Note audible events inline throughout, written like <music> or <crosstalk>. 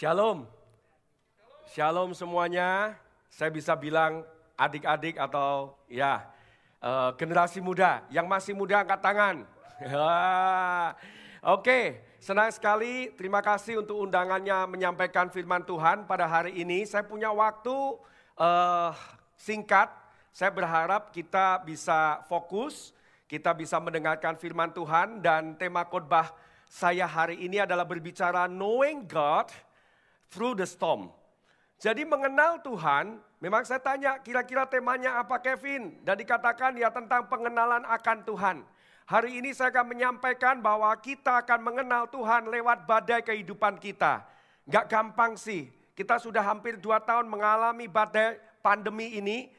Shalom. Shalom semuanya. Saya bisa bilang adik-adik atau ya uh, generasi muda. Yang masih muda angkat tangan. <laughs> Oke, senang sekali. Terima kasih untuk undangannya menyampaikan firman Tuhan pada hari ini. Saya punya waktu uh, singkat. Saya berharap kita bisa fokus, kita bisa mendengarkan firman Tuhan dan tema khotbah saya hari ini adalah berbicara knowing God through the storm. Jadi mengenal Tuhan, memang saya tanya kira-kira temanya apa Kevin? Dan dikatakan ya tentang pengenalan akan Tuhan. Hari ini saya akan menyampaikan bahwa kita akan mengenal Tuhan lewat badai kehidupan kita. Gak gampang sih, kita sudah hampir dua tahun mengalami badai pandemi ini.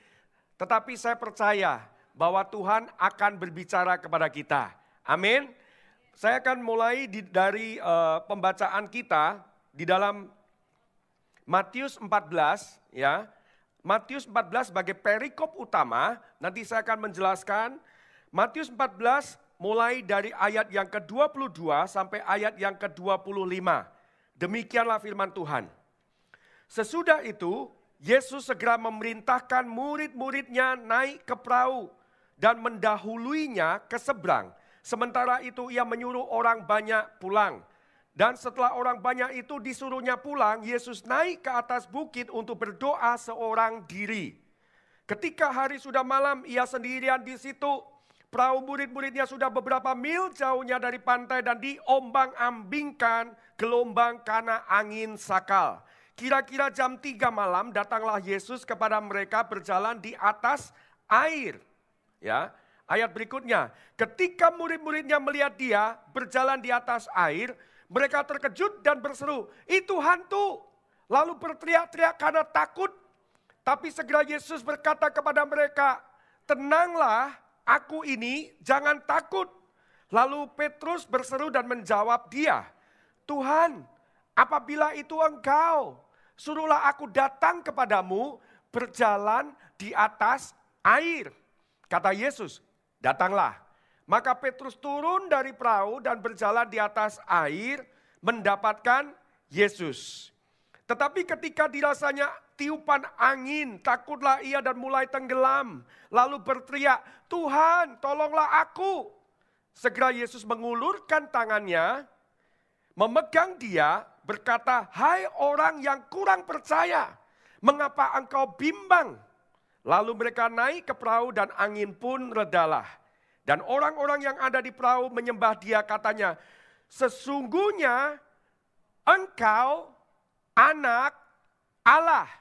Tetapi saya percaya bahwa Tuhan akan berbicara kepada kita. Amin. Saya akan mulai di, dari uh, pembacaan kita di dalam Matius 14 ya. Matius 14 sebagai perikop utama, nanti saya akan menjelaskan Matius 14 mulai dari ayat yang ke-22 sampai ayat yang ke-25. Demikianlah firman Tuhan. Sesudah itu, Yesus segera memerintahkan murid-muridnya naik ke perahu dan mendahuluinya ke seberang. Sementara itu ia menyuruh orang banyak pulang. Dan setelah orang banyak itu disuruhnya pulang, Yesus naik ke atas bukit untuk berdoa seorang diri. Ketika hari sudah malam, ia sendirian di situ. Perahu murid-muridnya sudah beberapa mil jauhnya dari pantai dan diombang-ambingkan gelombang karena angin sakal. Kira-kira jam 3 malam datanglah Yesus kepada mereka berjalan di atas air. Ya, ayat berikutnya, ketika murid-muridnya melihat dia berjalan di atas air, mereka terkejut dan berseru, itu hantu. Lalu berteriak-teriak karena takut. Tapi segera Yesus berkata kepada mereka, tenanglah aku ini jangan takut. Lalu Petrus berseru dan menjawab dia, Tuhan apabila itu engkau, suruhlah aku datang kepadamu berjalan di atas air. Kata Yesus, datanglah. Maka Petrus turun dari perahu dan berjalan di atas air mendapatkan Yesus. Tetapi ketika dirasanya tiupan angin, takutlah ia dan mulai tenggelam. Lalu berteriak, Tuhan tolonglah aku. Segera Yesus mengulurkan tangannya, memegang dia, berkata, Hai orang yang kurang percaya, mengapa engkau bimbang? Lalu mereka naik ke perahu dan angin pun redalah. Dan orang-orang yang ada di perahu menyembah dia katanya, sesungguhnya engkau anak Allah.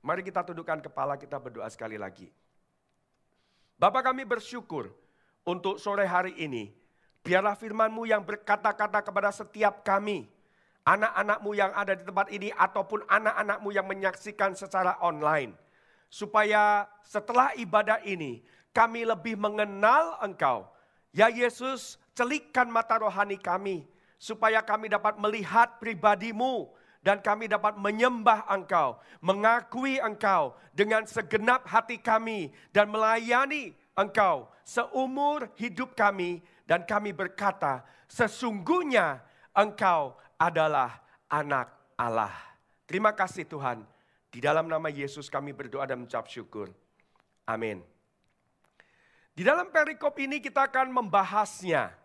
Mari kita tundukkan kepala kita berdoa sekali lagi. Bapak kami bersyukur untuk sore hari ini. Biarlah firmanmu yang berkata-kata kepada setiap kami. Anak-anakmu yang ada di tempat ini ataupun anak-anakmu yang menyaksikan secara online. Supaya setelah ibadah ini kami lebih mengenal Engkau. Ya Yesus, celikkan mata rohani kami supaya kami dapat melihat pribadimu dan kami dapat menyembah Engkau, mengakui Engkau dengan segenap hati kami dan melayani Engkau seumur hidup kami dan kami berkata, sesungguhnya Engkau adalah anak Allah. Terima kasih Tuhan. Di dalam nama Yesus kami berdoa dan mengucap syukur. Amin. Di dalam perikop ini kita akan membahasnya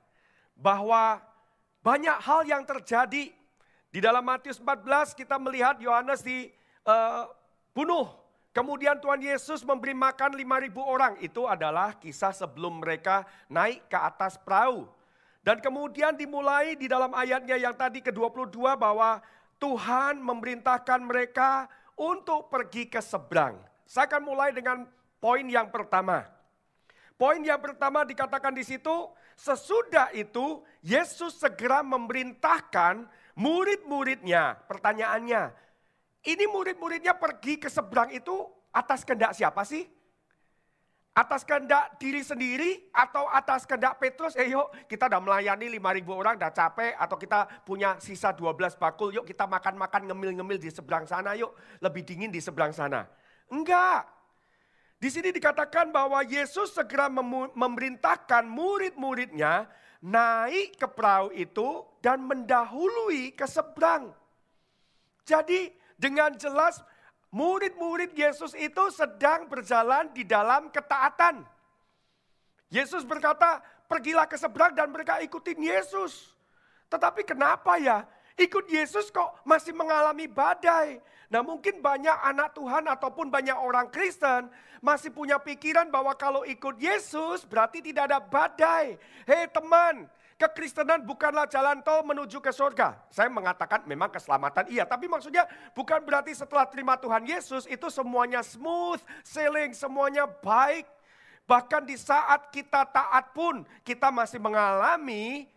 bahwa banyak hal yang terjadi. Di dalam Matius 14 kita melihat Yohanes dibunuh. Eh, Kemudian Tuhan Yesus memberi makan 5000 orang. Itu adalah kisah sebelum mereka naik ke atas perahu. Dan kemudian dimulai di dalam ayatnya yang tadi ke-22 bahwa Tuhan memerintahkan mereka untuk pergi ke seberang. Saya akan mulai dengan poin yang pertama. Poin yang pertama dikatakan di situ, sesudah itu Yesus segera memerintahkan murid-muridnya. Pertanyaannya, ini murid-muridnya pergi ke seberang itu atas kehendak siapa sih? Atas kehendak diri sendiri atau atas kehendak Petrus? Eh yuk kita udah melayani 5000 orang udah capek atau kita punya sisa 12 bakul yuk kita makan-makan ngemil-ngemil di seberang sana yuk. Lebih dingin di seberang sana. Enggak. Di sini dikatakan bahwa Yesus segera memerintahkan murid-muridnya naik ke perahu itu dan mendahului ke seberang. Jadi dengan jelas murid-murid Yesus itu sedang berjalan di dalam ketaatan. Yesus berkata, pergilah ke seberang dan mereka ikutin Yesus. Tetapi kenapa ya? Ikut Yesus kok masih mengalami badai. Nah mungkin banyak anak Tuhan ataupun banyak orang Kristen masih punya pikiran bahwa kalau ikut Yesus berarti tidak ada badai. Hei teman, kekristenan bukanlah jalan tol menuju ke surga. Saya mengatakan memang keselamatan iya, tapi maksudnya bukan berarti setelah terima Tuhan Yesus itu semuanya smooth, sailing, semuanya baik. Bahkan di saat kita taat pun kita masih mengalami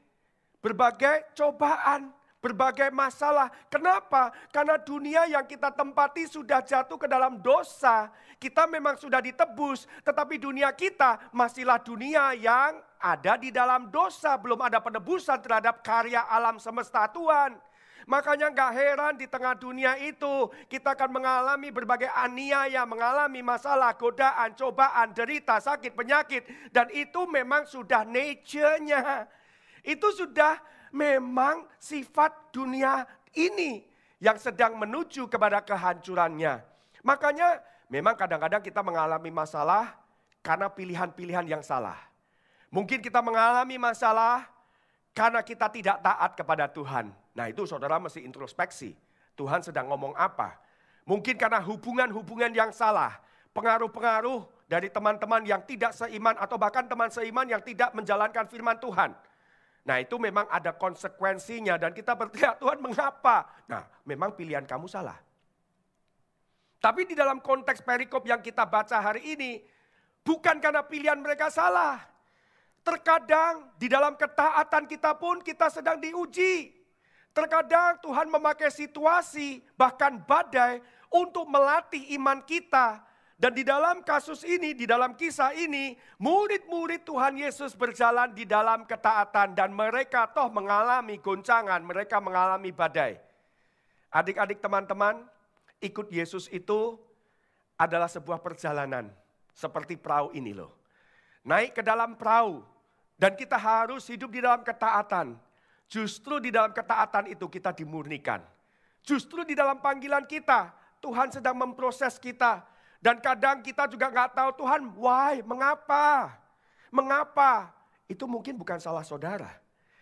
berbagai cobaan, berbagai masalah. Kenapa? Karena dunia yang kita tempati sudah jatuh ke dalam dosa. Kita memang sudah ditebus, tetapi dunia kita masihlah dunia yang ada di dalam dosa. Belum ada penebusan terhadap karya alam semesta Tuhan. Makanya gak heran di tengah dunia itu kita akan mengalami berbagai aniaya, mengalami masalah, godaan, cobaan, derita, sakit, penyakit. Dan itu memang sudah nature-nya. Itu sudah memang sifat dunia ini yang sedang menuju kepada kehancurannya. Makanya memang kadang-kadang kita mengalami masalah karena pilihan-pilihan yang salah. Mungkin kita mengalami masalah karena kita tidak taat kepada Tuhan. Nah itu saudara mesti introspeksi. Tuhan sedang ngomong apa? Mungkin karena hubungan-hubungan yang salah. Pengaruh-pengaruh dari teman-teman yang tidak seiman atau bahkan teman seiman yang tidak menjalankan firman Tuhan. Nah itu memang ada konsekuensinya dan kita berteriak Tuhan mengapa? Nah memang pilihan kamu salah. Tapi di dalam konteks perikop yang kita baca hari ini, bukan karena pilihan mereka salah. Terkadang di dalam ketaatan kita pun kita sedang diuji. Terkadang Tuhan memakai situasi bahkan badai untuk melatih iman kita dan di dalam kasus ini, di dalam kisah ini, murid-murid Tuhan Yesus berjalan di dalam ketaatan dan mereka toh mengalami goncangan, mereka mengalami badai. Adik-adik teman-teman, ikut Yesus itu adalah sebuah perjalanan seperti perahu ini loh. Naik ke dalam perahu dan kita harus hidup di dalam ketaatan. Justru di dalam ketaatan itu kita dimurnikan. Justru di dalam panggilan kita, Tuhan sedang memproses kita dan kadang kita juga nggak tahu Tuhan, why, mengapa? Mengapa? Itu mungkin bukan salah saudara.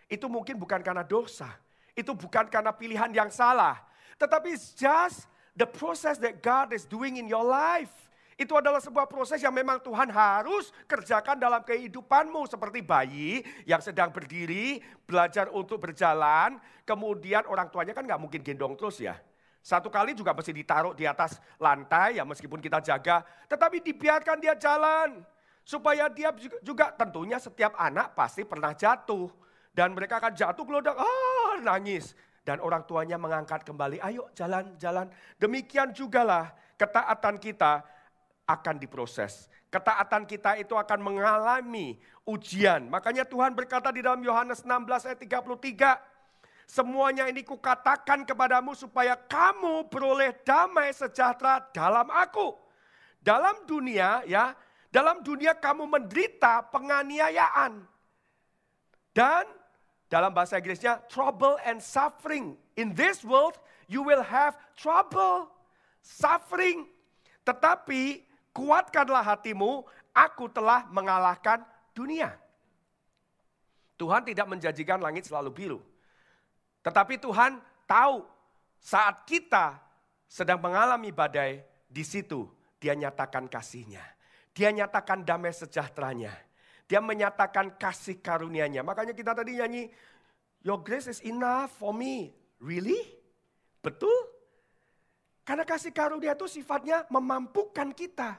Itu mungkin bukan karena dosa. Itu bukan karena pilihan yang salah. Tetapi it's just the process that God is doing in your life. Itu adalah sebuah proses yang memang Tuhan harus kerjakan dalam kehidupanmu. Seperti bayi yang sedang berdiri, belajar untuk berjalan. Kemudian orang tuanya kan nggak mungkin gendong terus ya. Satu kali juga mesti ditaruh di atas lantai ya meskipun kita jaga. Tetapi dibiarkan dia jalan. Supaya dia juga, tentunya setiap anak pasti pernah jatuh. Dan mereka akan jatuh gelodak, ah nangis. Dan orang tuanya mengangkat kembali, ayo jalan-jalan. Demikian jugalah ketaatan kita akan diproses. Ketaatan kita itu akan mengalami ujian. Makanya Tuhan berkata di dalam Yohanes 16 ayat 33, Semuanya ini kukatakan kepadamu supaya kamu beroleh damai sejahtera dalam aku. Dalam dunia ya, dalam dunia kamu menderita penganiayaan. Dan dalam bahasa Inggrisnya trouble and suffering. In this world you will have trouble, suffering. Tetapi kuatkanlah hatimu, aku telah mengalahkan dunia. Tuhan tidak menjanjikan langit selalu biru. Tetapi Tuhan tahu saat kita sedang mengalami badai, di situ dia nyatakan kasihnya. Dia nyatakan damai sejahteranya. Dia menyatakan kasih karunia-Nya. Makanya kita tadi nyanyi, Your grace is enough for me. Really? Betul? Karena kasih karunia itu sifatnya memampukan kita.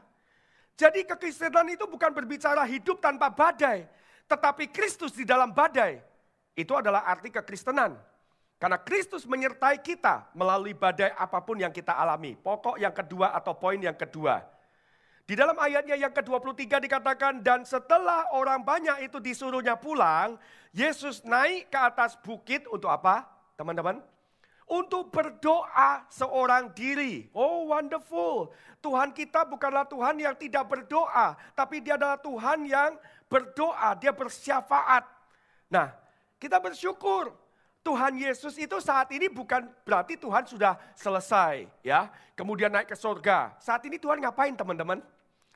Jadi kekristenan itu bukan berbicara hidup tanpa badai. Tetapi Kristus di dalam badai. Itu adalah arti kekristenan. Karena Kristus menyertai kita melalui badai apa pun yang kita alami. Pokok yang kedua atau poin yang kedua. Di dalam ayatnya yang ke-23 dikatakan, dan setelah orang banyak itu disuruhnya pulang, Yesus naik ke atas bukit untuk apa? Teman-teman, untuk berdoa seorang diri. Oh wonderful. Tuhan kita bukanlah Tuhan yang tidak berdoa. Tapi dia adalah Tuhan yang berdoa. Dia bersyafaat. Nah kita bersyukur Tuhan Yesus itu saat ini bukan berarti Tuhan sudah selesai ya. Kemudian naik ke surga. Saat ini Tuhan ngapain teman-teman?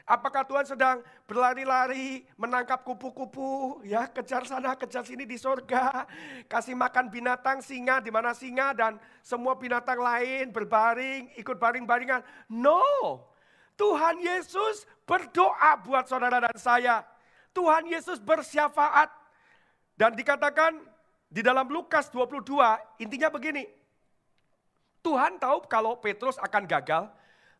Apakah Tuhan sedang berlari-lari, menangkap kupu-kupu, ya kejar sana, kejar sini di surga, kasih makan binatang singa di mana singa dan semua binatang lain berbaring, ikut baring-baringan. No, Tuhan Yesus berdoa buat saudara dan saya. Tuhan Yesus bersyafaat dan dikatakan di dalam Lukas 22, intinya begini. Tuhan tahu kalau Petrus akan gagal.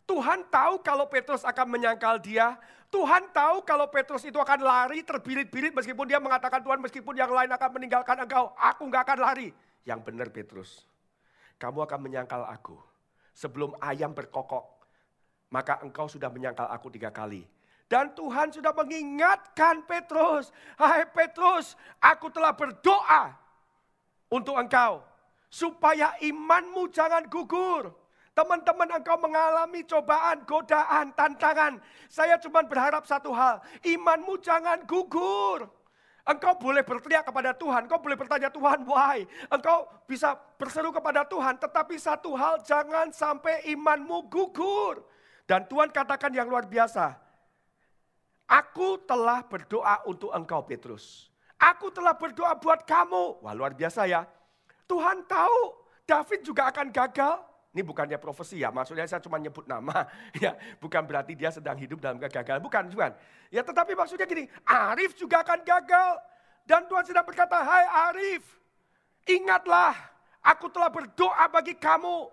Tuhan tahu kalau Petrus akan menyangkal dia. Tuhan tahu kalau Petrus itu akan lari terbirit-birit meskipun dia mengatakan Tuhan meskipun yang lain akan meninggalkan engkau. Aku nggak akan lari. Yang benar Petrus. Kamu akan menyangkal aku. Sebelum ayam berkokok. Maka engkau sudah menyangkal aku tiga kali. Dan Tuhan sudah mengingatkan Petrus. Hai Petrus, aku telah berdoa untuk engkau. Supaya imanmu jangan gugur. Teman-teman engkau mengalami cobaan, godaan, tantangan. Saya cuma berharap satu hal. Imanmu jangan gugur. Engkau boleh berteriak kepada Tuhan, engkau boleh bertanya Tuhan, why? Engkau bisa berseru kepada Tuhan, tetapi satu hal jangan sampai imanmu gugur. Dan Tuhan katakan yang luar biasa, Aku telah berdoa untuk engkau Petrus. Aku telah berdoa buat kamu. Wah luar biasa ya. Tuhan tahu David juga akan gagal. Ini bukannya profesi ya, maksudnya saya cuma nyebut nama. <laughs> Ya, bukan berarti dia sedang hidup dalam kegagalan, bukan, bukan. Ya, tetapi maksudnya gini, Arif juga akan gagal. Dan Tuhan sedang berkata, "Hai Arif, ingatlah, aku telah berdoa bagi kamu.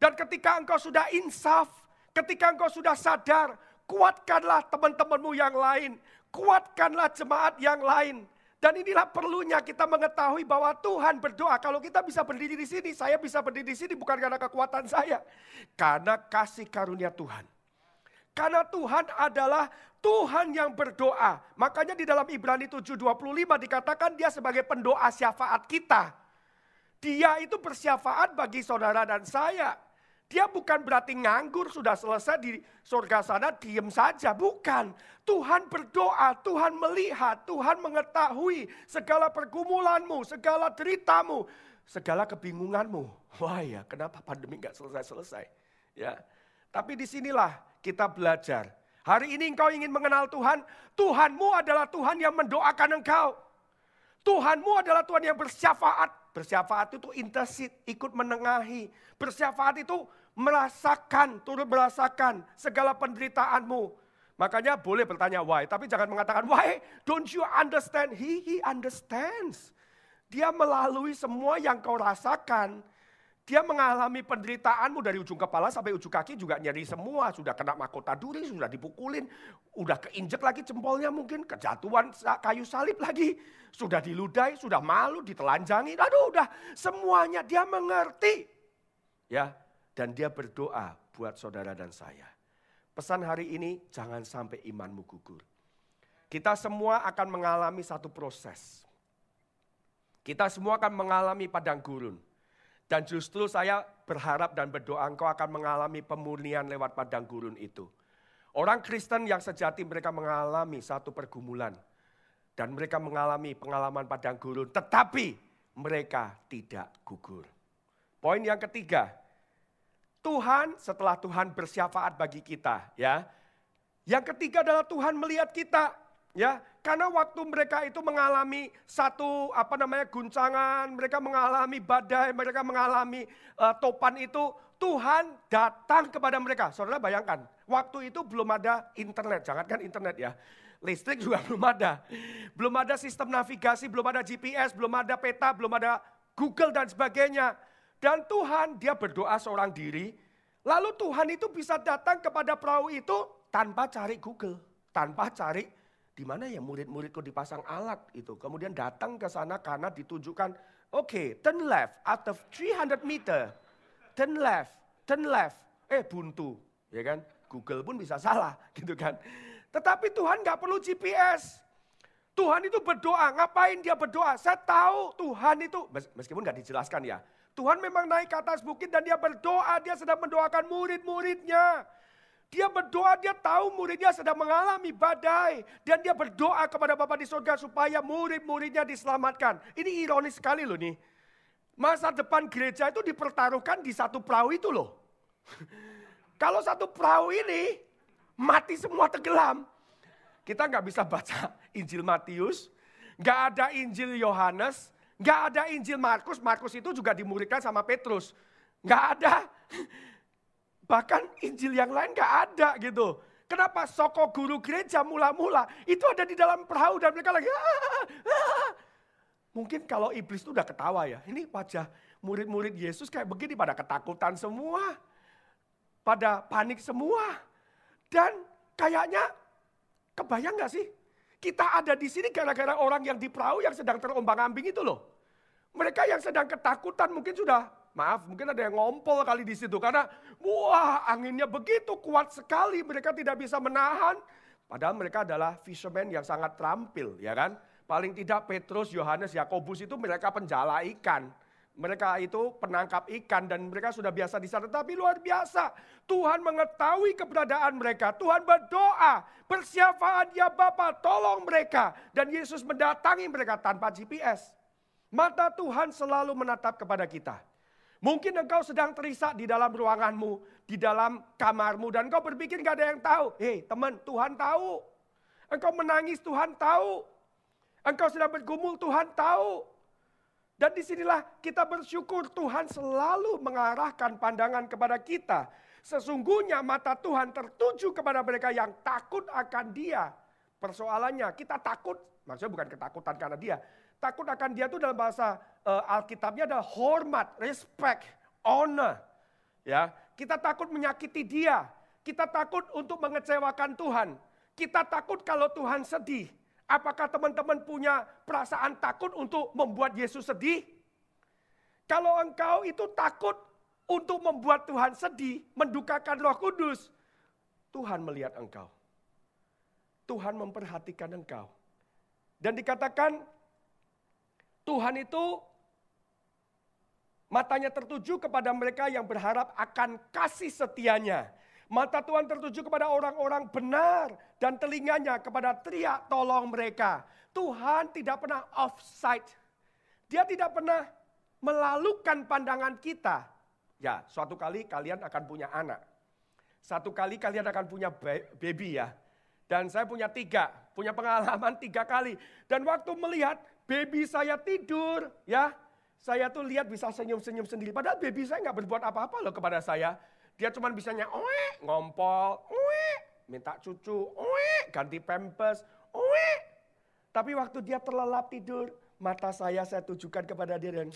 Dan ketika engkau sudah insaf, ketika engkau sudah sadar, kuatkanlah teman-temanmu yang lain, kuatkanlah jemaat yang lain." Dan inilah perlunya kita mengetahui bahwa Tuhan berdoa. Kalau kita bisa berdiri di sini, saya bisa berdiri di sini bukan karena kekuatan saya. Karena kasih karunia Tuhan. Karena Tuhan adalah Tuhan yang berdoa. Makanya di dalam Ibrani 7.25 dikatakan dia sebagai pendoa syafaat kita. Dia itu bersyafaat bagi saudara dan saya. Dia bukan berarti nganggur sudah selesai di surga sana diem saja. Bukan. Tuhan berdoa, Tuhan melihat, Tuhan mengetahui segala pergumulanmu, segala deritamu, segala kebingunganmu. Wah ya kenapa pandemi gak selesai-selesai. Ya, Tapi di sinilah kita belajar. Hari ini engkau ingin mengenal Tuhan, Tuhanmu adalah Tuhan yang mendoakan engkau. Tuhanmu adalah Tuhan yang bersyafaat. Bersyafaat itu intercede, ikut menengahi. Bersyafaat itu merasakan, turut merasakan segala penderitaanmu. Makanya boleh bertanya why, tapi jangan mengatakan why, don't you understand? He, he understands. Dia melalui semua yang kau rasakan. Dia mengalami penderitaanmu dari ujung kepala sampai ujung kaki juga nyeri semua. Sudah kena mahkota duri, sudah dipukulin. Udah keinjek lagi jempolnya mungkin. Kejatuhan kayu salib lagi. Sudah diludai, sudah malu, ditelanjangi. Aduh udah semuanya dia mengerti. Ya, dan dia berdoa buat saudara dan saya. Pesan hari ini jangan sampai imanmu gugur. Kita semua akan mengalami satu proses. Kita semua akan mengalami padang gurun. Dan justru saya berharap dan berdoa engkau akan mengalami pemurnian lewat padang gurun itu. Orang Kristen yang sejati mereka mengalami satu pergumulan. Dan mereka mengalami pengalaman padang gurun. Tetapi mereka tidak gugur. Poin yang ketiga, Tuhan setelah Tuhan bersyafaat bagi kita ya. Yang ketiga adalah Tuhan melihat kita ya. Karena waktu mereka itu mengalami satu apa namanya guncangan, mereka mengalami badai, mereka mengalami uh, topan itu, Tuhan datang kepada mereka. Saudara bayangkan, waktu itu belum ada internet, jangankan internet ya. Listrik juga <laughs> belum ada. Belum ada sistem navigasi, belum ada GPS, belum ada peta, belum ada Google dan sebagainya. Dan Tuhan dia berdoa seorang diri. Lalu Tuhan itu bisa datang kepada perahu itu tanpa cari Google. Tanpa cari di mana ya murid-muridku dipasang alat itu. Kemudian datang ke sana karena ditunjukkan, oke okay, turn left out of 300 meter. Turn left, turn left. Eh buntu, ya kan. Google pun bisa salah <laughs> gitu kan. Tetapi Tuhan nggak perlu GPS. Tuhan itu berdoa, ngapain dia berdoa? Saya tahu Tuhan itu, meskipun nggak dijelaskan ya. Tuhan memang naik ke atas bukit dan dia berdoa, dia sedang mendoakan murid-muridnya. Dia berdoa, dia tahu muridnya sedang mengalami badai. Dan dia berdoa kepada Bapa di surga supaya murid-muridnya diselamatkan. Ini ironis sekali loh nih. Masa depan gereja itu dipertaruhkan di satu perahu itu loh. <laughs> Kalau satu perahu ini mati semua tenggelam, kita nggak bisa baca Injil Matius, nggak ada Injil Yohanes, nggak ada Injil Markus. Markus itu juga dimuridkan sama Petrus, nggak ada. Bahkan Injil yang lain nggak ada gitu. Kenapa soko guru gereja mula-mula itu ada di dalam perahu dan mereka lagi. Ah, ah, ah. Mungkin kalau iblis itu udah ketawa ya. Ini wajah murid-murid Yesus kayak begini pada ketakutan semua. Pada panik semua. Dan kayaknya kebayang gak sih? Kita ada di sini gara-gara orang yang di perahu yang sedang terombang ambing itu loh. Mereka yang sedang ketakutan mungkin sudah Maaf, mungkin ada yang ngompol kali di situ karena wah anginnya begitu kuat sekali mereka tidak bisa menahan. Padahal mereka adalah fisherman yang sangat terampil, ya kan? Paling tidak Petrus, Yohanes, Yakobus itu mereka penjala ikan. Mereka itu penangkap ikan dan mereka sudah biasa di sana. Tapi luar biasa. Tuhan mengetahui keberadaan mereka. Tuhan berdoa. Persiapaan ya Bapak tolong mereka. Dan Yesus mendatangi mereka tanpa GPS. Mata Tuhan selalu menatap kepada kita. Mungkin engkau sedang terisak di dalam ruanganmu, di dalam kamarmu, dan engkau berpikir gak ada yang tahu. Hei teman, Tuhan tahu. Engkau menangis, Tuhan tahu. Engkau sedang bergumul, Tuhan tahu. Dan di sinilah kita bersyukur Tuhan selalu mengarahkan pandangan kepada kita. Sesungguhnya mata Tuhan tertuju kepada mereka yang takut akan dia. Persoalannya kita takut, maksudnya bukan ketakutan karena dia, Takut akan dia itu dalam bahasa uh, Alkitabnya adalah hormat, respect, honor. Ya, kita takut menyakiti dia. Kita takut untuk mengecewakan Tuhan. Kita takut kalau Tuhan sedih. Apakah teman-teman punya perasaan takut untuk membuat Yesus sedih? Kalau engkau itu takut untuk membuat Tuhan sedih, mendukakan Roh Kudus, Tuhan melihat engkau. Tuhan memperhatikan engkau. Dan dikatakan Tuhan itu matanya tertuju kepada mereka yang berharap akan kasih setianya. Mata Tuhan tertuju kepada orang-orang benar dan telinganya kepada teriak tolong mereka. Tuhan tidak pernah offside. Dia tidak pernah melalukan pandangan kita. Ya, suatu kali kalian akan punya anak. Satu kali kalian akan punya baby ya. Dan saya punya tiga, punya pengalaman tiga kali. Dan waktu melihat baby saya tidur, ya, saya tuh lihat bisa senyum-senyum sendiri. Padahal baby saya nggak berbuat apa-apa loh kepada saya. Dia cuma bisanya, oe, ngompol, oe, minta cucu, oe, ganti pampers, oe. Tapi waktu dia terlelap tidur, mata saya saya tujukan kepada dia dan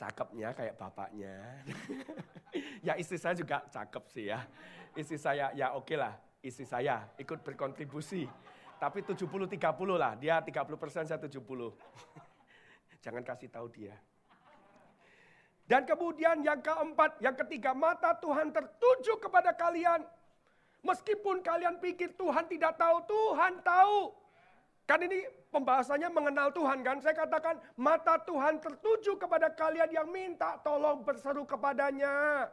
cakepnya kayak bapaknya. <laughs> ya istri saya juga cakep sih ya. Istri saya ya oke okay lah, istri saya ikut berkontribusi tapi 70-30 lah, dia 30 persen, saya 70. <laughs> Jangan kasih tahu dia. Dan kemudian yang keempat, yang ketiga, mata Tuhan tertuju kepada kalian. Meskipun kalian pikir Tuhan tidak tahu, Tuhan tahu. Kan ini pembahasannya mengenal Tuhan kan. Saya katakan mata Tuhan tertuju kepada kalian yang minta tolong berseru kepadanya.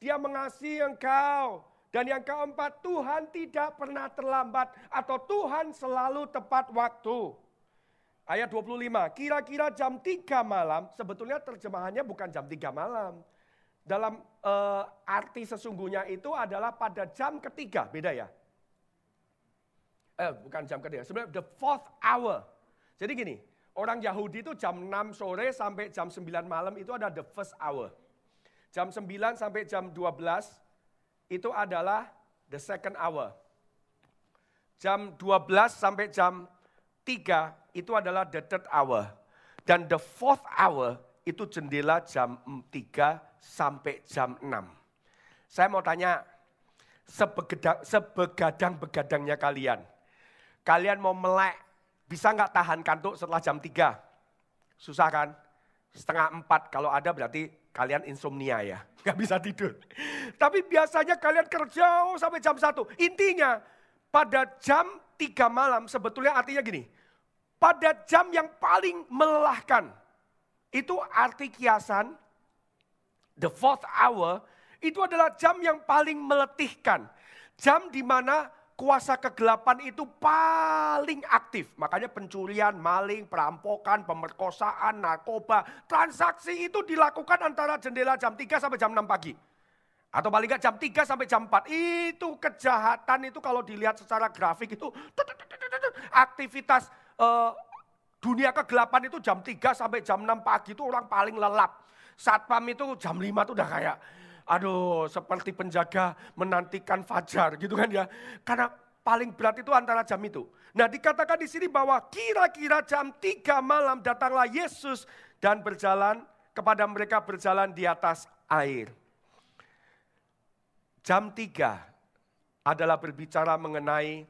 Dia mengasihi engkau. Dan yang keempat, Tuhan tidak pernah terlambat atau Tuhan selalu tepat waktu. Ayat 25, kira-kira jam 3 malam, sebetulnya terjemahannya bukan jam 3 malam. Dalam uh, arti sesungguhnya itu adalah pada jam ketiga, beda ya. Eh, bukan jam ketiga, sebenarnya the fourth hour. Jadi gini, orang Yahudi itu jam 6 sore sampai jam 9 malam itu ada the first hour. Jam 9 sampai jam 12 itu adalah the second hour. Jam 12 sampai jam 3 itu adalah the third hour. Dan the fourth hour itu jendela jam 3 sampai jam 6. Saya mau tanya, sebegadang-begadangnya kalian, kalian mau melek, bisa nggak tahan kantuk setelah jam 3? Susah kan? Setengah empat, kalau ada berarti kalian insomnia ya, <laughs> nggak bisa tidur. Tapi biasanya kalian kerja oh, sampai jam satu. Intinya pada jam tiga malam sebetulnya artinya gini, pada jam yang paling melelahkan, itu arti kiasan, the fourth hour, itu adalah jam yang paling meletihkan. Jam di mana kuasa kegelapan itu paling aktif. Makanya pencurian, maling, perampokan, pemerkosaan, narkoba, transaksi itu dilakukan antara jendela jam 3 sampai jam 6 pagi. Atau paling nggak jam 3 sampai jam 4. Itu kejahatan itu kalau dilihat secara grafik itu aktivitas uh, dunia kegelapan itu jam 3 sampai jam 6 pagi itu orang paling lelap. Satpam itu jam 5 itu udah kayak aduh seperti penjaga menantikan fajar gitu kan ya. Karena paling berat itu antara jam itu. Nah dikatakan di sini bahwa kira-kira jam 3 malam datanglah Yesus dan berjalan kepada mereka berjalan di atas air. Jam 3 adalah berbicara mengenai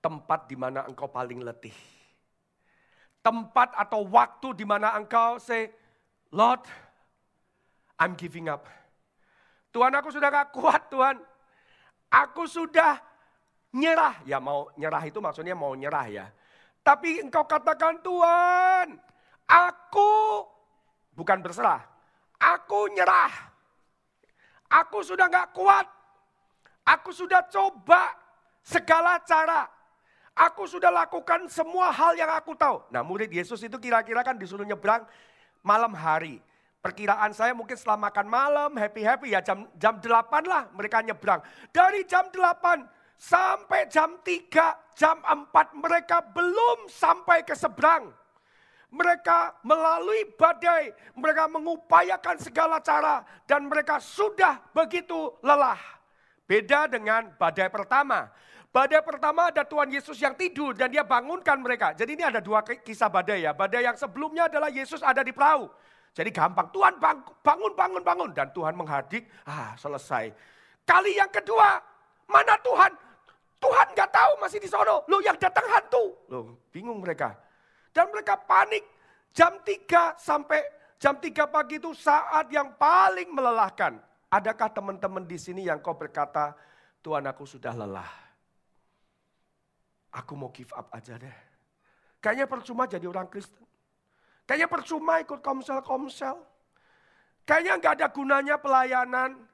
tempat di mana engkau paling letih. Tempat atau waktu di mana engkau say, Lord, I'm giving up. Tuhan aku sudah gak kuat Tuhan. Aku sudah nyerah. Ya mau nyerah itu maksudnya mau nyerah ya. Tapi engkau katakan Tuhan, aku bukan berserah. Aku nyerah. Aku sudah gak kuat. Aku sudah coba segala cara. Aku sudah lakukan semua hal yang aku tahu. Nah murid Yesus itu kira-kira kan disuruh nyebrang malam hari. Perkiraan saya mungkin setelah makan malam, happy-happy ya jam jam 8 lah mereka nyebrang. Dari jam 8 sampai jam 3, jam 4 mereka belum sampai ke seberang. Mereka melalui badai, mereka mengupayakan segala cara dan mereka sudah begitu lelah. Beda dengan badai pertama. Badai pertama ada Tuhan Yesus yang tidur dan dia bangunkan mereka. Jadi ini ada dua kisah badai ya. Badai yang sebelumnya adalah Yesus ada di perahu. Jadi gampang, Tuhan bangun, bangun, bangun. Dan Tuhan menghadik, ah selesai. Kali yang kedua, mana Tuhan? Tuhan gak tahu masih di sono. Yang datang hantu. Loh bingung mereka. Dan mereka panik. Jam 3 sampai jam 3 pagi itu saat yang paling melelahkan. Adakah teman-teman di sini yang kau berkata, Tuhan aku sudah lelah. Aku mau give up aja deh. Kayaknya percuma jadi orang Kristen. Kayaknya percuma ikut komsel-komsel. Kayaknya nggak ada gunanya pelayanan.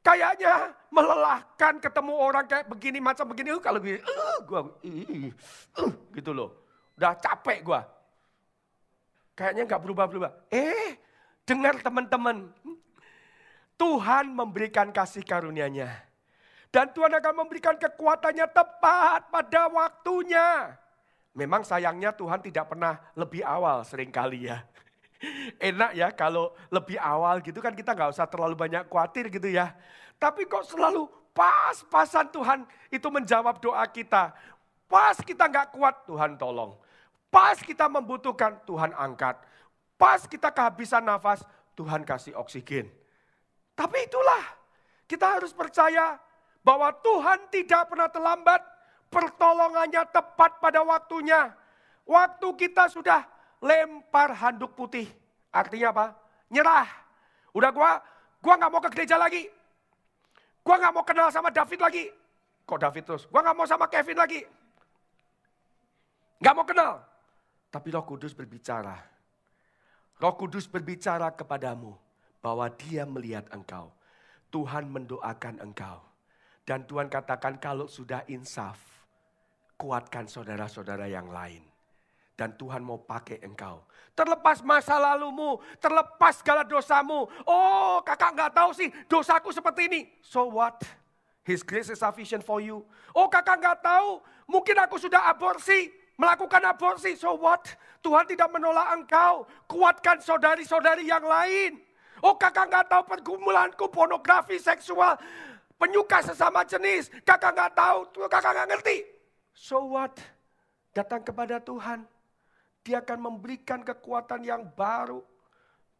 Kayaknya melelahkan ketemu orang kayak begini macam begini. Uh, kalau begini, uh, gua, uh, uh, gitu loh. Udah capek gua. Kayaknya nggak berubah-berubah. Eh, dengar teman-teman. Tuhan memberikan kasih karunia-Nya. Dan Tuhan akan memberikan kekuatannya tepat pada waktunya. Memang sayangnya Tuhan tidak pernah lebih awal sering kali ya. <laughs> Enak ya kalau lebih awal gitu kan kita nggak usah terlalu banyak khawatir gitu ya. Tapi kok selalu pas-pasan Tuhan itu menjawab doa kita. Pas kita nggak kuat Tuhan tolong. Pas kita membutuhkan Tuhan angkat. Pas kita kehabisan nafas Tuhan kasih oksigen. Tapi itulah kita harus percaya bahwa Tuhan tidak pernah terlambat pertolongannya tepat pada waktunya. Waktu kita sudah lempar handuk putih. Artinya apa? Nyerah. Udah gua, gua nggak mau ke gereja lagi. Gua nggak mau kenal sama David lagi. Kok David terus? Gua nggak mau sama Kevin lagi. Nggak mau kenal. Tapi Roh Kudus berbicara. Roh Kudus berbicara kepadamu bahwa Dia melihat engkau. Tuhan mendoakan engkau. Dan Tuhan katakan kalau sudah insaf, kuatkan saudara-saudara yang lain. Dan Tuhan mau pakai engkau. Terlepas masa lalumu, terlepas segala dosamu. Oh kakak nggak tahu sih dosaku seperti ini. So what? His grace is sufficient for you. Oh kakak nggak tahu, mungkin aku sudah aborsi, melakukan aborsi. So what? Tuhan tidak menolak engkau. Kuatkan saudari-saudari yang lain. Oh kakak nggak tahu pergumulanku pornografi seksual. Penyuka sesama jenis. Kakak nggak tahu, kakak nggak ngerti. So what? Datang kepada Tuhan. Dia akan memberikan kekuatan yang baru.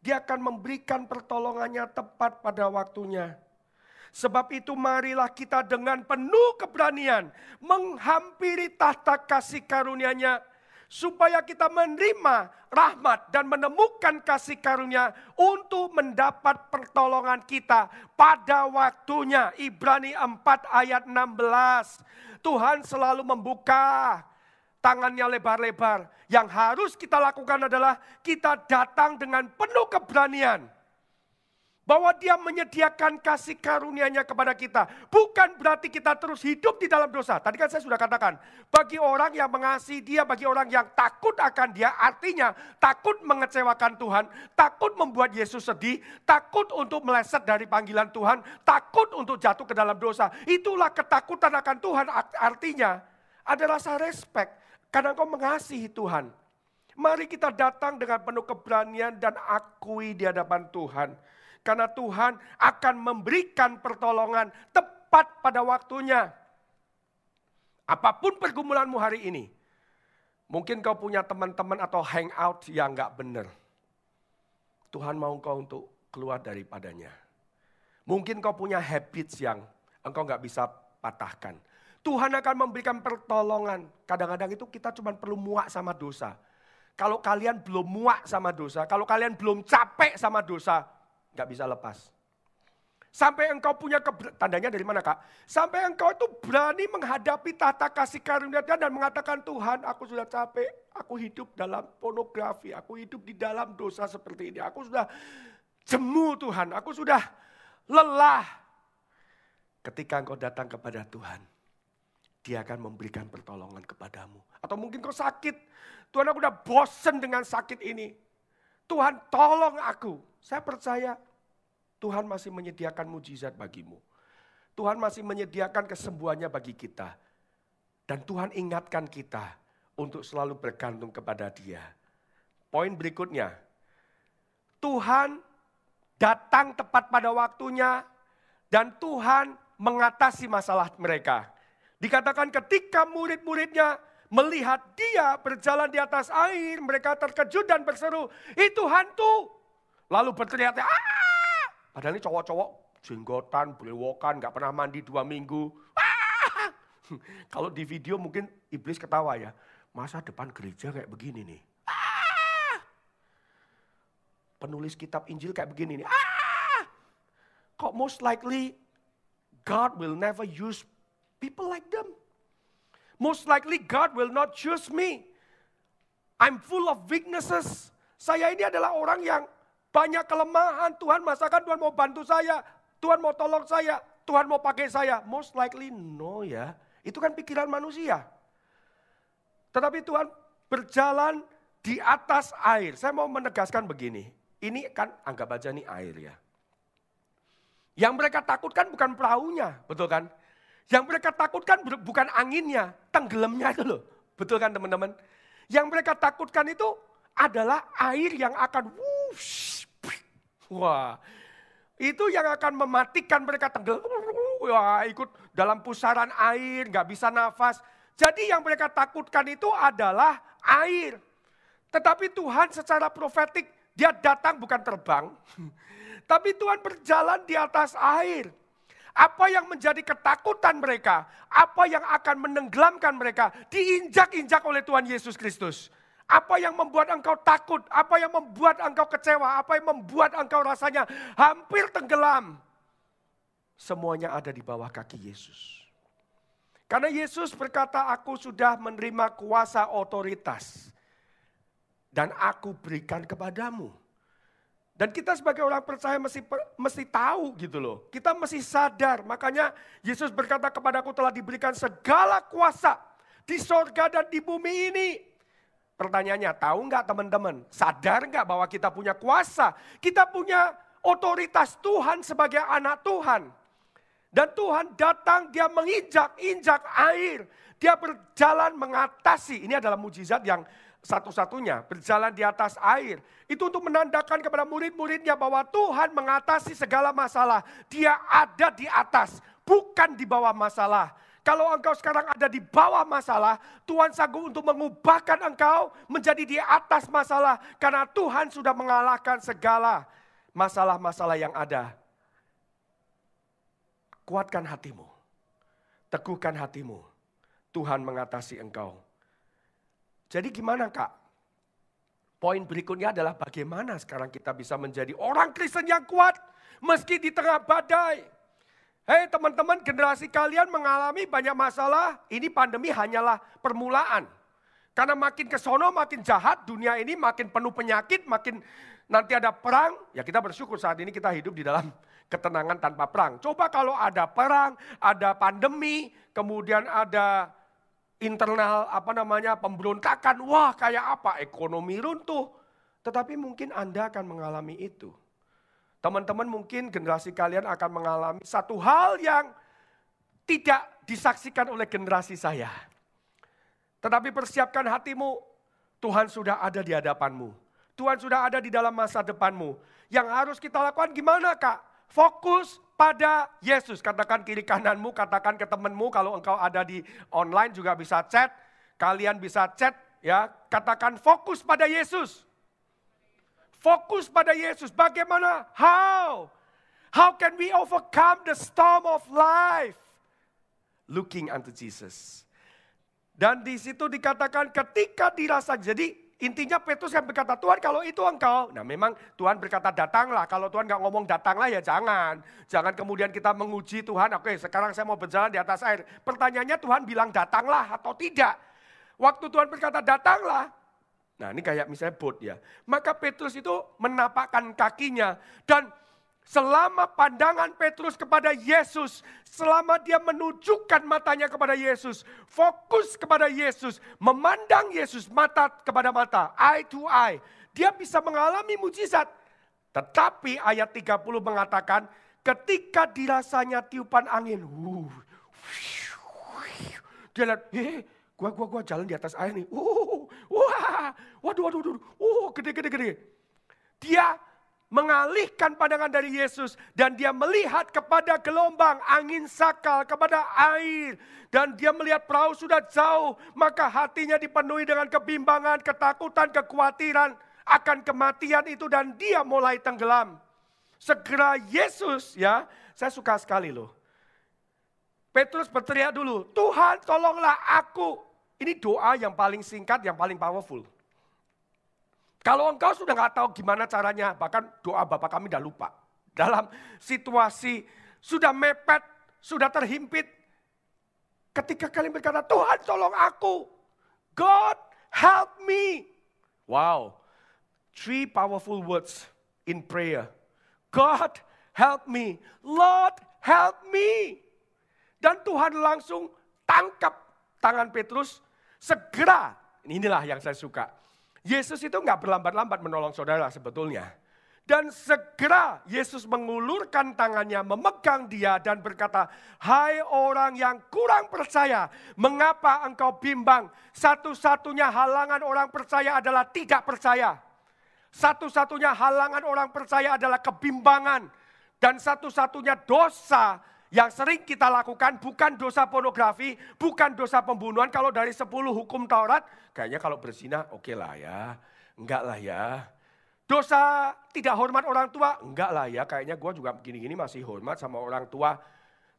Dia akan memberikan pertolongannya tepat pada waktunya. Sebab itu marilah kita dengan penuh keberanian menghampiri tahta kasih karunia-Nya supaya kita menerima rahmat dan menemukan kasih karunia untuk mendapat pertolongan kita pada waktunya. Ibrani 4 ayat 16. Tuhan selalu membuka tangannya lebar-lebar. Yang harus kita lakukan adalah kita datang dengan penuh keberanian. Bahwa dia menyediakan kasih karunia-Nya kepada kita. Bukan berarti kita terus hidup di dalam dosa. Tadi kan saya sudah katakan, bagi orang yang mengasihi dia, bagi orang yang takut akan dia, artinya takut mengecewakan Tuhan, takut membuat Yesus sedih, takut untuk meleset dari panggilan Tuhan, takut untuk jatuh ke dalam dosa. Itulah ketakutan akan Tuhan artinya ada rasa respect karena engkau mengasihi Tuhan. Mari kita datang dengan penuh keberanian dan akui di hadapan Tuhan. Karena Tuhan akan memberikan pertolongan tepat pada waktunya. Apa pun pergumulanmu hari ini. Mungkin kau punya teman-teman atau hangout yang gak benar. Tuhan mau kau untuk keluar daripadanya. Mungkin kau punya habits yang engkau gak bisa patahkan. Tuhan akan memberikan pertolongan. Kadang-kadang itu kita cuma perlu muak sama dosa. Kalau kalian belum muak sama dosa, kalau kalian belum capek sama dosa, Gak bisa lepas. Sampai engkau punya tandanya dari mana kak? Sampai engkau itu berani menghadapi tata kasih karunia dan mengatakan Tuhan aku sudah capek, aku hidup dalam pornografi, aku hidup di dalam dosa seperti ini. Aku sudah jemu Tuhan, aku sudah lelah. Ketika engkau datang kepada Tuhan, dia akan memberikan pertolongan kepadamu. Atau mungkin kau sakit, Tuhan aku udah bosen dengan sakit ini. Tuhan tolong aku. Saya percaya Tuhan masih menyediakan mujizat bagimu. Tuhan masih menyediakan kesembuhannya bagi kita. Dan Tuhan ingatkan kita untuk selalu bergantung kepada dia. Poin berikutnya, Tuhan datang tepat pada waktunya dan Tuhan mengatasi masalah mereka. Dikatakan ketika murid-muridnya melihat dia berjalan di atas air, mereka terkejut dan berseru, itu hantu. Lalu berteriak, ah! Padahal ini cowok-cowok jenggotan, brewokan, gak pernah mandi dua minggu. Ah! <laughs> Kalau di video mungkin iblis ketawa ya, masa depan gereja kayak begini nih. Ah! Penulis kitab Injil kayak begini nih. Ah! Kok most likely God will never use people like them most likely God will not choose me. I'm full of weaknesses. Saya ini adalah orang yang banyak kelemahan. Tuhan masakan Tuhan mau bantu saya. Tuhan mau tolong saya. Tuhan mau pakai saya. Most likely no ya. Itu kan pikiran manusia. Tetapi Tuhan berjalan di atas air. Saya mau menegaskan begini. Ini kan anggap aja nih air ya. Yang mereka takutkan bukan perahunya, betul kan? Yang mereka takutkan bukan anginnya, tenggelamnya itu loh. Betul kan teman-teman? Yang mereka takutkan itu adalah air yang akan wush, wah itu yang akan mematikan mereka tenggelam. Wah, ikut dalam pusaran air, nggak bisa nafas. Jadi yang mereka takutkan itu adalah air. Tetapi Tuhan secara profetik, dia datang bukan terbang. <laughs> Tapi Tuhan berjalan di atas air. Apa yang menjadi ketakutan mereka, apa yang akan menenggelamkan mereka, diinjak-injak oleh Tuhan Yesus Kristus. Apa yang membuat engkau takut, apa yang membuat engkau kecewa, apa yang membuat engkau rasanya hampir tenggelam. Semuanya ada di bawah kaki Yesus. Karena Yesus berkata, aku sudah menerima kuasa otoritas. Dan aku berikan kepadamu. Dan kita sebagai orang percaya mesti mesti tahu gitu loh. Kita mesti sadar. Makanya Yesus berkata kepadaku telah diberikan segala kuasa di sorga dan di bumi ini. Pertanyaannya, tahu nggak teman-teman? Sadar nggak bahwa kita punya kuasa? Kita punya otoritas Tuhan sebagai anak Tuhan. Dan Tuhan datang, dia menginjak-injak air. Dia berjalan mengatasi. Ini adalah mujizat yang satu-satunya berjalan di atas air. Itu untuk menandakan kepada murid-muridnya bahwa Tuhan mengatasi segala masalah. Dia ada di atas, bukan di bawah masalah. Kalau engkau sekarang ada di bawah masalah, Tuhan sanggup untuk mengubahkan engkau menjadi di atas masalah. Karena Tuhan sudah mengalahkan segala masalah-masalah yang ada. Kuatkan hatimu, teguhkan hatimu. Tuhan mengatasi engkau jadi gimana kak? Poin berikutnya adalah bagaimana sekarang kita bisa menjadi orang Kristen yang kuat meski di tengah badai. Hei teman-teman generasi kalian mengalami banyak masalah, ini pandemi hanyalah permulaan. Karena makin ke sono makin jahat, dunia ini makin penuh penyakit, makin nanti ada perang, ya kita bersyukur saat ini kita hidup di dalam ketenangan tanpa perang. Coba kalau ada perang, ada pandemi, kemudian ada internal apa namanya pemberontakan, wah kayak apa ekonomi runtuh. Tetapi mungkin Anda akan mengalami itu. Teman-teman mungkin generasi kalian akan mengalami satu hal yang tidak disaksikan oleh generasi saya. Tetapi persiapkan hatimu, Tuhan sudah ada di hadapanmu. Tuhan sudah ada di dalam masa depanmu. Yang harus kita lakukan gimana kak? Fokus pada Yesus. Katakan kiri kananmu, katakan ke temanmu kalau engkau ada di online juga bisa chat. Kalian bisa chat ya. Katakan fokus pada Yesus. Fokus pada Yesus. Bagaimana? How? How can we overcome the storm of life? Looking unto Jesus. Dan di situ dikatakan ketika dirasa, jadi intinya Petrus yang berkata, Tuhan kalau itu engkau. Nah memang Tuhan berkata datanglah, kalau Tuhan nggak ngomong datanglah ya jangan. Jangan kemudian kita menguji Tuhan, oke sekarang saya mau berjalan di atas air. Pertanyaannya Tuhan bilang datanglah atau tidak. Waktu Tuhan berkata datanglah, Nah ini kayak misalnya bot ya. Maka Petrus itu menapakkan kakinya. Dan selama pandangan Petrus kepada Yesus, selama dia menunjukkan matanya kepada Yesus, fokus kepada Yesus, memandang Yesus mata kepada mata, eye to eye, dia bisa mengalami mujizat. Tetapi ayat 30 mengatakan, ketika dirasanya tiupan angin, uh, dia lihat, eh, Gua, gua, gua jalan di atas air nih. Uh, wah, waduh, waduh, waduh, uh, gede, gede, gede. Dia mengalihkan pandangan dari Yesus dan dia melihat kepada gelombang, angin sakal, kepada air. Dan dia melihat perahu sudah jauh, maka hatinya dipenuhi dengan kebimbangan, ketakutan, kekhawatiran akan kematian itu dan dia mulai tenggelam. Segera Yesus ya, saya suka sekali loh. Petrus berteriak dulu, Tuhan tolonglah aku. Ini doa yang paling singkat, yang paling powerful. Kalau engkau sudah nggak tahu gimana caranya, bahkan doa Bapak kami udah lupa. <laughs> Dalam situasi sudah mepet, sudah terhimpit. Ketika kalian berkata, Tuhan tolong aku. God help me. Wow, three powerful words in prayer. God help me. Lord help me. Dan Tuhan langsung tangkap tangan Petrus Segera, inilah yang saya suka. Yesus itu nggak berlambat-lambat menolong saudara sebetulnya. Dan segera Yesus mengulurkan tangannya, memegang dia dan berkata, Hai orang yang kurang percaya, mengapa engkau bimbang? Satu-satunya halangan orang percaya adalah tidak percaya. Satu-satunya halangan orang percaya adalah kebimbangan. Dan satu-satunya dosa yang sering kita lakukan bukan dosa pornografi, bukan dosa pembunuhan. Kalau dari 10 hukum Taurat, kayaknya kalau berzina oke okay lah ya. Enggak lah ya. Dosa tidak hormat orang tua, enggak lah ya. Kayaknya gue juga gini-gini masih hormat sama orang tua.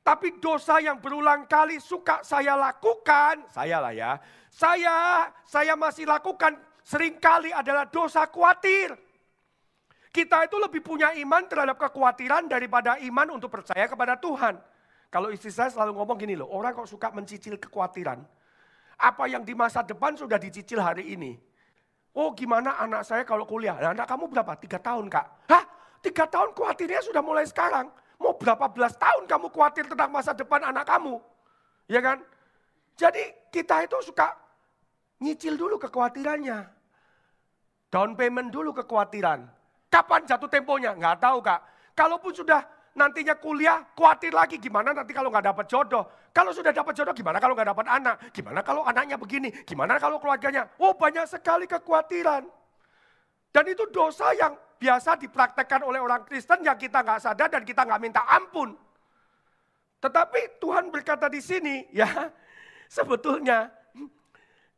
Tapi dosa yang berulang kali suka saya lakukan, saya lah ya. Saya, saya masih lakukan sering kali adalah dosa khawatir. Kita itu lebih punya iman terhadap kekhawatiran daripada iman untuk percaya kepada Tuhan. Kalau istri saya selalu ngomong gini loh, orang kok suka mencicil kekhawatiran. Apa yang di masa depan sudah dicicil hari ini. Oh gimana anak saya kalau kuliah? Nah, anak kamu berapa? Tiga tahun kak. Hah? Tiga tahun khawatirnya sudah mulai sekarang. Mau berapa belas tahun kamu khawatir tentang masa depan anak kamu? Ya kan? Jadi kita itu suka nyicil dulu kekhawatirannya. Down payment dulu kekhawatiran. Kapan jatuh temponya? Nggak tahu kak. Kalaupun sudah nantinya kuliah, khawatir lagi gimana nanti kalau nggak dapat jodoh. Kalau sudah dapat jodoh gimana kalau nggak dapat anak? Gimana kalau anaknya begini? Gimana kalau keluarganya? Oh banyak sekali kekhawatiran. Dan itu dosa yang biasa dipraktekkan oleh orang Kristen yang kita nggak sadar dan kita nggak minta ampun. Tetapi Tuhan berkata di sini <laughs> ya sebetulnya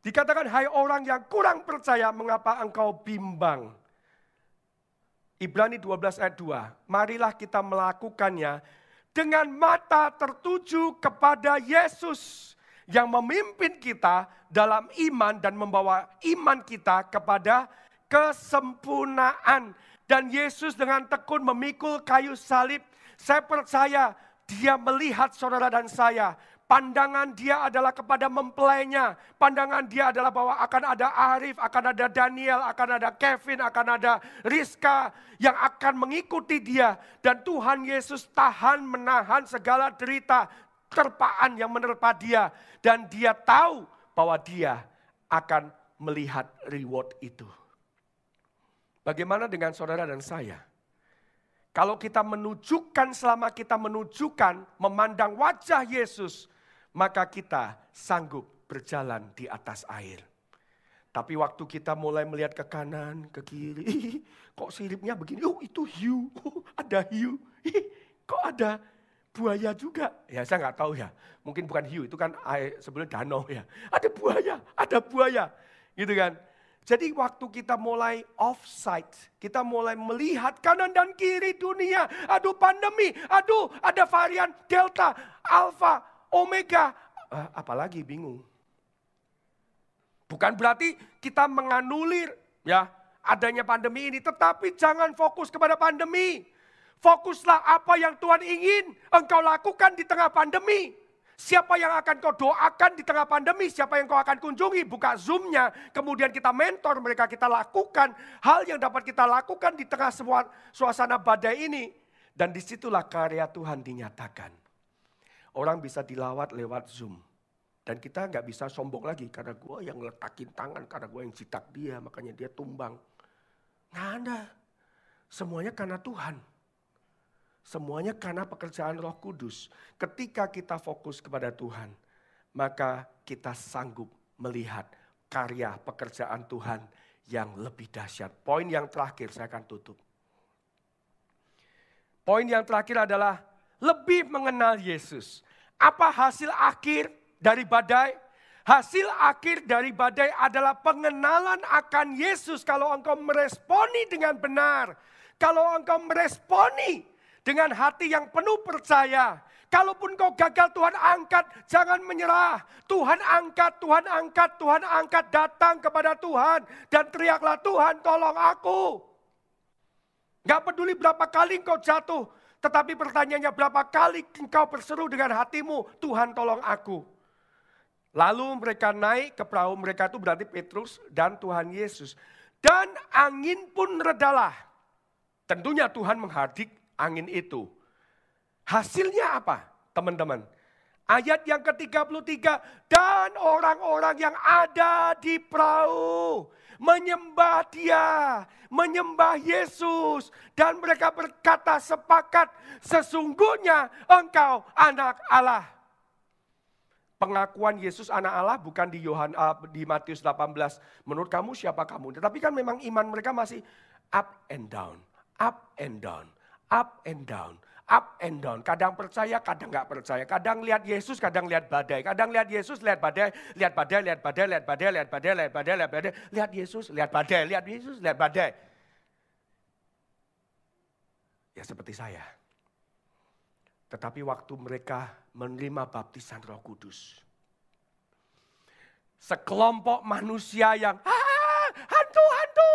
dikatakan hai orang yang kurang percaya mengapa engkau bimbang. Ibrani 12 ayat 2. Marilah kita melakukannya dengan mata tertuju kepada Yesus yang memimpin kita dalam iman dan membawa iman kita kepada kesempurnaan. Dan Yesus dengan tekun memikul kayu salib. Saya percaya dia melihat saudara dan saya Pandangan dia adalah kepada mempelainya. Pandangan dia adalah bahwa akan ada Arif, akan ada Daniel, akan ada Kevin, akan ada Rizka yang akan mengikuti dia. Dan Tuhan Yesus tahan menahan segala derita, terpaan yang menerpa dia. Dan dia tahu bahwa dia akan melihat reward itu. Bagaimana dengan saudara dan saya? Kalau kita menunjukkan selama kita menunjukkan memandang wajah Yesus, maka kita sanggup berjalan di atas air. Tapi waktu kita mulai melihat ke kanan, ke kiri, <laughs> kok siripnya begini, oh itu hiu, oh, ada hiu, kok ada buaya juga. Ya saya nggak tahu ya, mungkin bukan hiu, itu kan air sebelum danau ya. Ada buaya, ada buaya, gitu kan. Jadi waktu kita mulai offside, kita mulai melihat kanan dan kiri dunia. Aduh pandemi, aduh ada varian Delta, Alpha, omega. Uh, apalagi bingung. Bukan berarti kita menganulir ya adanya pandemi ini, tetapi jangan fokus kepada pandemi. Fokuslah apa yang Tuhan ingin engkau lakukan di tengah pandemi. Siapa yang akan kau doakan di tengah pandemi, siapa yang kau akan kunjungi, buka zoomnya, kemudian kita mentor mereka, kita lakukan hal yang dapat kita lakukan di tengah suasana badai ini. Dan di situlah karya Tuhan dinyatakan. Orang bisa dilawat lewat Zoom. Dan kita nggak bisa sombong lagi karena gue yang letakin tangan, karena gue yang citak dia, makanya dia tumbang. Nggak ada. Semuanya karena Tuhan. Semuanya karena pekerjaan roh kudus. Ketika kita fokus kepada Tuhan, maka kita sanggup melihat karya pekerjaan Tuhan yang lebih dahsyat. Poin yang terakhir saya akan tutup. Poin yang terakhir adalah lebih mengenal Yesus. Apa hasil akhir dari badai? Hasil akhir dari badai adalah pengenalan akan Yesus kalau engkau meresponi dengan benar. Kalau engkau meresponi dengan hati yang penuh percaya. Kalaupun kau gagal Tuhan angkat, jangan menyerah. Tuhan angkat, Tuhan angkat, Tuhan angkat. Datang kepada Tuhan dan teriaklah Tuhan tolong aku. Gak peduli berapa kali engkau jatuh. Tetapi pertanyaannya berapa kali engkau berseru dengan hatimu, Tuhan tolong aku. Lalu mereka naik ke perahu mereka itu berarti Petrus dan Tuhan Yesus. Dan angin pun redalah. Tentunya Tuhan menghadik angin itu. Hasilnya apa teman-teman? Ayat yang ke-33, dan orang-orang yang ada di perahu menyembah dia, menyembah Yesus. Dan mereka berkata sepakat, sesungguhnya engkau anak Allah. Pengakuan Yesus anak Allah bukan di Yohan uh, di Matius 18. Menurut kamu siapa kamu? Tetapi kan memang iman mereka masih up and down, up and down, up and down up and down. Kadang percaya, kadang nggak percaya. Kadang lihat Yesus, kadang lihat badai. Kadang lihat Yesus, lihat badai, lihat badai, lihat badai, lihat badai, lihat badai, lihat badai, lihat badai. Lihat Yesus, lihat badai, lihat Yesus, lihat badai. Ya seperti saya. Tetapi waktu mereka menerima baptisan roh kudus. Sekelompok manusia yang, ah, hantu, hantu.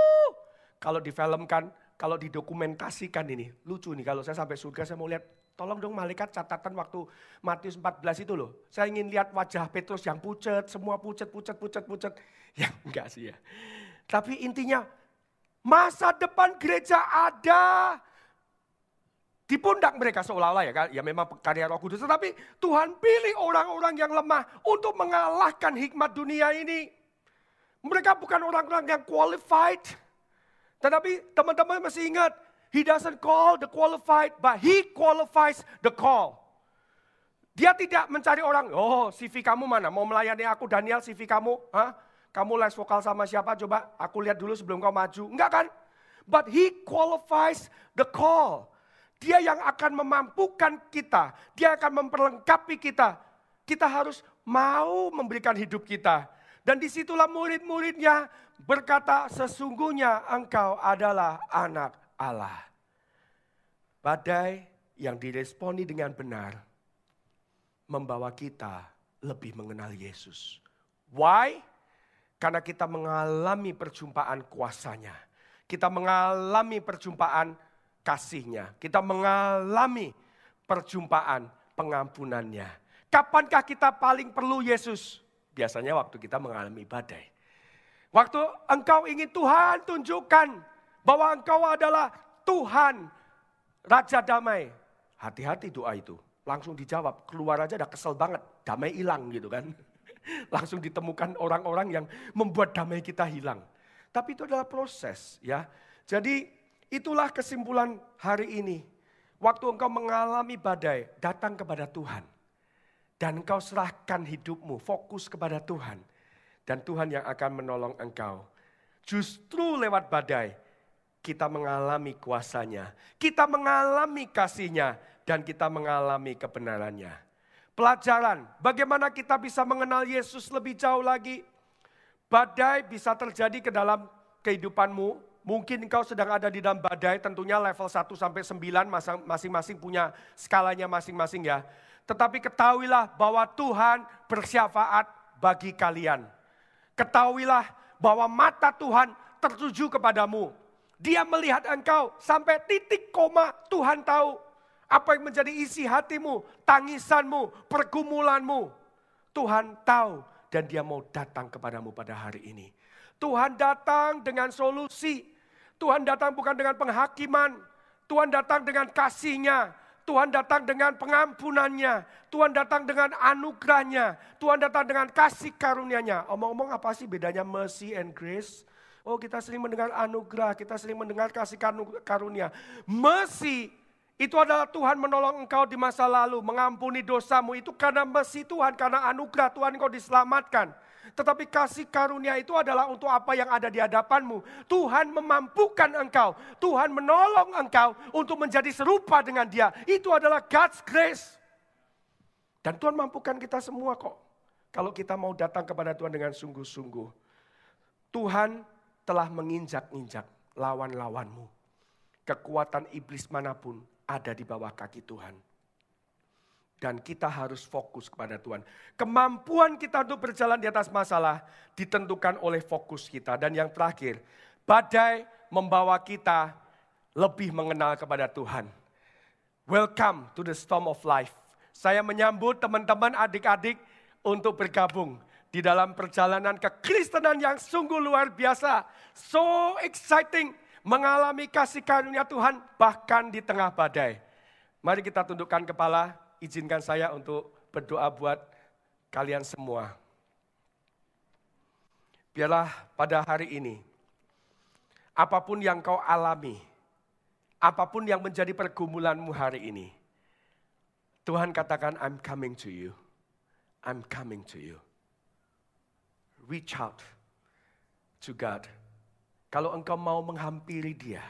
Kalau difilmkan, kalau didokumentasikan ini, lucu nih kalau saya sampai surga saya mau lihat, tolong dong malaikat catatan waktu Matius 14 itu loh. Saya ingin lihat wajah Petrus yang pucat, semua pucat, pucat, pucat, pucat. <laughs> Ya enggak sih ya. Tapi intinya masa depan gereja ada di pundak mereka seolah-olah ya, ya memang karya roh kudus. Tetapi Tuhan pilih orang-orang yang lemah untuk mengalahkan hikmat dunia ini. Mereka bukan orang-orang yang qualified tetapi teman-teman masih ingat, he doesn't call the qualified, but he qualifies the call. Dia tidak mencari orang, oh CV kamu mana? Mau melayani aku Daniel CV kamu? Hah? Kamu les vokal sama siapa? Coba aku lihat dulu sebelum kau maju. Enggak kan? But he qualifies the call. Dia yang akan memampukan kita. Dia akan memperlengkapi kita. Kita harus mau memberikan hidup kita. Dan di situlah murid-muridnya berkata, sesungguhnya engkau adalah anak Allah. Badai yang diresponi dengan benar membawa kita lebih mengenal Yesus. Why? Karena kita mengalami perjumpaan kuasanya. Kita mengalami perjumpaan kasihnya. Kita mengalami perjumpaan pengampunannya. Kapankah kita paling perlu Yesus? Biasanya waktu kita mengalami badai. Waktu engkau ingin Tuhan tunjukkan bahwa engkau adalah Tuhan, Raja Damai. Hati-hati doa itu. Langsung dijawab, keluar aja udah kesel banget, damai hilang gitu kan. <laughs> Langsung ditemukan orang-orang yang membuat damai kita hilang. Tapi itu adalah proses ya. Jadi itulah kesimpulan hari ini. Waktu engkau mengalami badai, datang kepada Tuhan. Dan engkau serahkan hidupmu, fokus kepada Tuhan dan Tuhan yang akan menolong engkau. Justru lewat badai, kita mengalami kuasanya. Kita mengalami kasihnya dan kita mengalami kebenarannya. Pelajaran, bagaimana kita bisa mengenal Yesus lebih jauh lagi. Badai bisa terjadi ke dalam kehidupanmu. Mungkin engkau sedang ada di dalam badai, tentunya level 1 sampai 9 masing-masing punya skalanya masing-masing ya. Tetapi ketahuilah bahwa Tuhan bersyafaat bagi kalian. Ketahuilah bahwa mata Tuhan tertuju kepadamu. Dia melihat engkau sampai titik koma Tuhan tahu apa yang menjadi isi hatimu, tangisanmu, pergumulanmu. Tuhan tahu dan dia mau datang kepadamu pada hari ini. Tuhan datang dengan solusi. Tuhan datang bukan dengan penghakiman. Tuhan datang dengan kasihnya. Tuhan datang dengan pengampunannya. Tuhan datang dengan anugerahnya. Tuhan datang dengan kasih karunia-Nya. Omong-omong apa sih bedanya mercy and grace? Oh kita sering mendengar anugerah, kita sering mendengar kasih karunia. Mercy itu adalah Tuhan menolong engkau di masa lalu, mengampuni dosamu. Itu karena mercy Tuhan, karena anugerah Tuhan engkau diselamatkan. Tetapi kasih karunia itu adalah untuk apa yang ada di hadapanmu. Tuhan memampukan engkau. Tuhan menolong engkau untuk menjadi serupa dengan dia. Itu adalah God's grace. Dan Tuhan mampukan kita semua kok. Kalau kita mau datang kepada Tuhan dengan sungguh-sungguh. Tuhan telah menginjak-injak lawan-lawanmu. Kekuatan iblis mana pun ada di bawah kaki Tuhan. Dan kita harus fokus kepada Tuhan. Kemampuan kita untuk berjalan di atas masalah ditentukan oleh fokus kita. Dan yang terakhir, badai membawa kita lebih mengenal kepada Tuhan. Welcome to the storm of life. Saya menyambut teman-teman adik-adik untuk bergabung di dalam perjalanan kekristenan yang sungguh luar biasa. So exciting mengalami kasih karunia Tuhan bahkan di tengah badai. Mari kita tundukkan kepala, izinkan saya untuk berdoa buat kalian semua. Biarlah pada hari ini, apa pun yang kau alami, apa pun yang menjadi pergumulanmu hari ini, Tuhan katakan, I'm coming to you. I'm coming to you. Reach out to God. Kalau engkau mau menghampiri dia,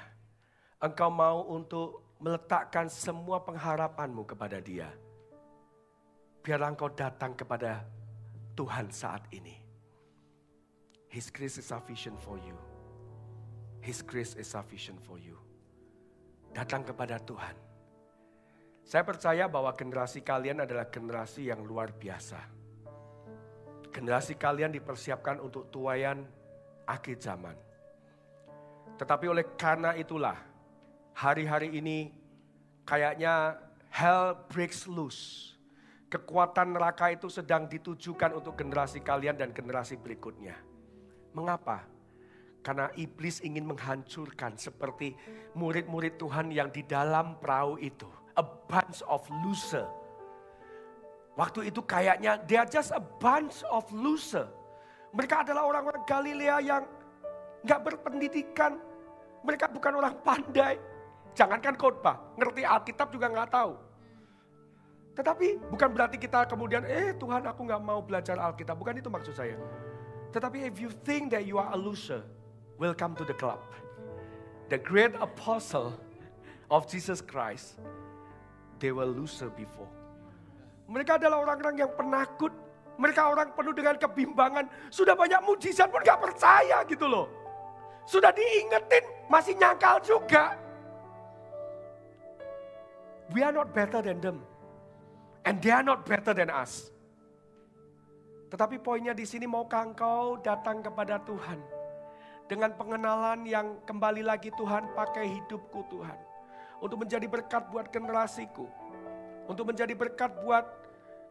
engkau mau untuk meletakkan semua pengharapanmu kepada Dia. Biar engkau datang kepada Tuhan saat ini. His grace is sufficient for you. His grace is sufficient for you. Datang kepada Tuhan. Saya percaya bahwa generasi kalian adalah generasi yang luar biasa. Generasi kalian dipersiapkan untuk tuayan akhir zaman. Tetapi oleh karena itulah hari-hari ini kayaknya hell breaks loose. Kekuatan neraka itu sedang ditujukan untuk generasi kalian dan generasi berikutnya. Mengapa? Karena iblis ingin menghancurkan seperti murid-murid Tuhan yang di dalam perahu itu. A bunch of loser. Waktu itu kayaknya they are just a bunch of loser. Mereka adalah orang-orang Galilea yang nggak berpendidikan. Mereka bukan orang pandai. Jangankan khotbah, ngerti Alkitab juga nggak tahu. Tetapi bukan berarti kita kemudian, eh Tuhan aku nggak mau belajar Alkitab. Bukan itu maksud saya. Tetapi if you think that you are a loser, welcome to the club. The great apostle of Jesus Christ, they were loser before. Mereka adalah orang-orang yang penakut. Mereka orang penuh dengan kebimbangan. Sudah banyak mujizat pun gak percaya gitu loh. Sudah diingetin, masih nyangkal juga. We are not better than them. And they are not better than us. Tetapi poinnya di sini maukah engkau datang kepada Tuhan. Dengan pengenalan yang kembali lagi Tuhan pakai hidupku Tuhan. Untuk menjadi berkat buat generasiku. Untuk menjadi berkat buat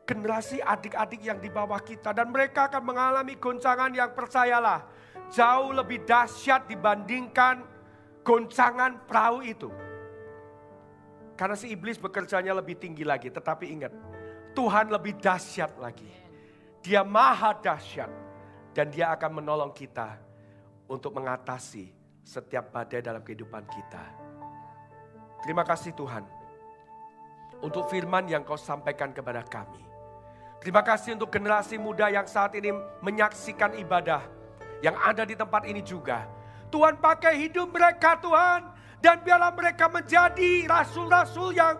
generasi adik-adik yang di bawah kita. Dan mereka akan mengalami goncangan yang percayalah jauh lebih dahsyat dibandingkan goncangan perahu itu. Karena si iblis bekerjanya lebih tinggi lagi. Tetapi ingat, Tuhan lebih dahsyat lagi. Dia maha dahsyat. Dan dia akan menolong kita untuk mengatasi setiap badai dalam kehidupan kita. Terima kasih Tuhan. Untuk firman yang kau sampaikan kepada kami. Terima kasih untuk generasi muda yang saat ini menyaksikan ibadah yang ada di tempat ini juga. Tuhan pakai hidup mereka Tuhan. Dan biarlah mereka menjadi rasul-rasul yang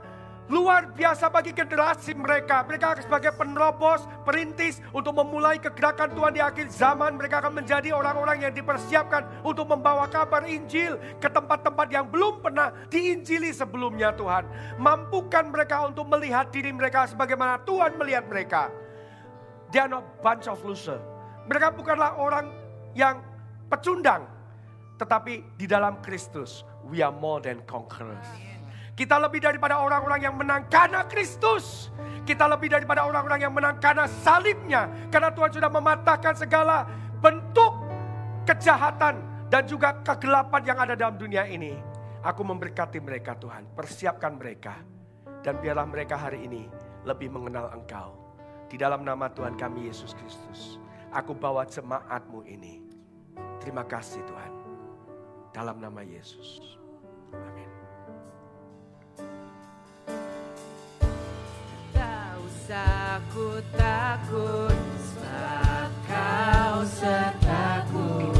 luar biasa bagi generasi mereka. Mereka sebagai penerobos, perintis untuk memulai kegerakan Tuhan di akhir zaman. Mereka akan menjadi orang-orang yang dipersiapkan untuk membawa kabar Injil ke tempat-tempat yang belum pernah diinjili sebelumnya Tuhan. Mampukan mereka untuk melihat diri mereka sebagaimana Tuhan melihat mereka. They are not bunch of loser. Mereka bukanlah orang yang pecundang. Tetapi di dalam Kristus, we are more than conquerors. Kita lebih daripada orang-orang yang menang karena Kristus. Kita lebih daripada orang-orang yang menang karena salibnya. Karena Tuhan sudah mematahkan segala bentuk kejahatan dan juga kegelapan yang ada dalam dunia ini. Aku memberkati mereka Tuhan, persiapkan mereka. Dan biarlah mereka hari ini lebih mengenal Engkau. Di dalam nama Tuhan kami Yesus Kristus. Aku bawa jemaatmu ini. Terima kasih Tuhan. Dalam nama Yesus. Amin. Tak usah ku takut sebab kau sertaku.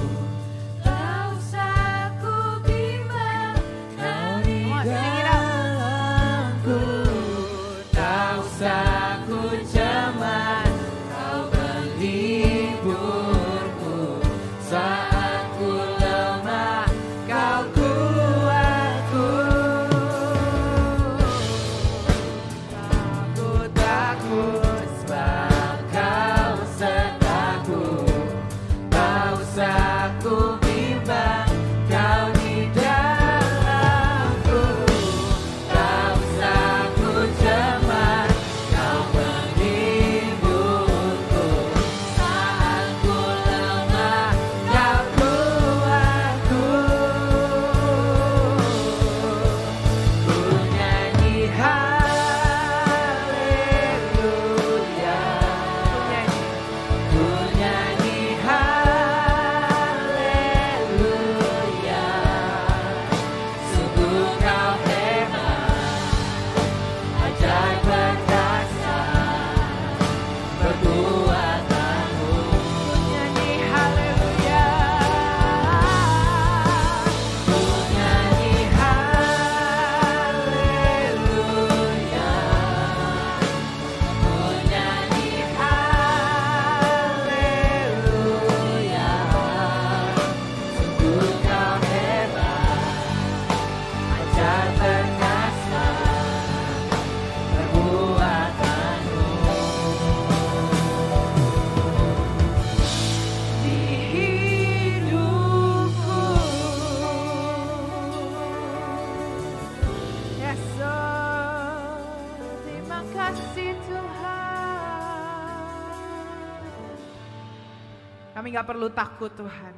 Kami gak perlu takut Tuhan.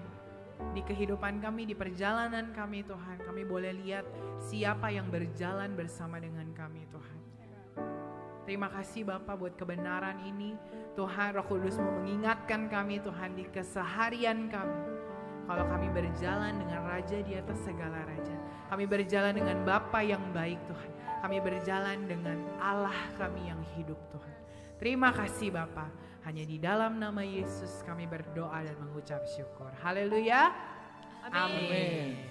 Di kehidupan kami, di perjalanan kami Tuhan. Kami boleh lihat siapa yang berjalan bersama dengan kami Tuhan. Terima kasih Bapak buat kebenaran ini. Tuhan Roh Kudus mau mengingatkan kami Tuhan di keseharian kami. Kalau kami berjalan dengan Raja di atas segala Raja. Kami berjalan dengan Bapa yang baik Tuhan. Kami berjalan dengan Allah kami yang hidup Tuhan. Terima kasih Bapak. Hanya di dalam nama Yesus kami berdoa dan mengucap syukur. Haleluya. Amin.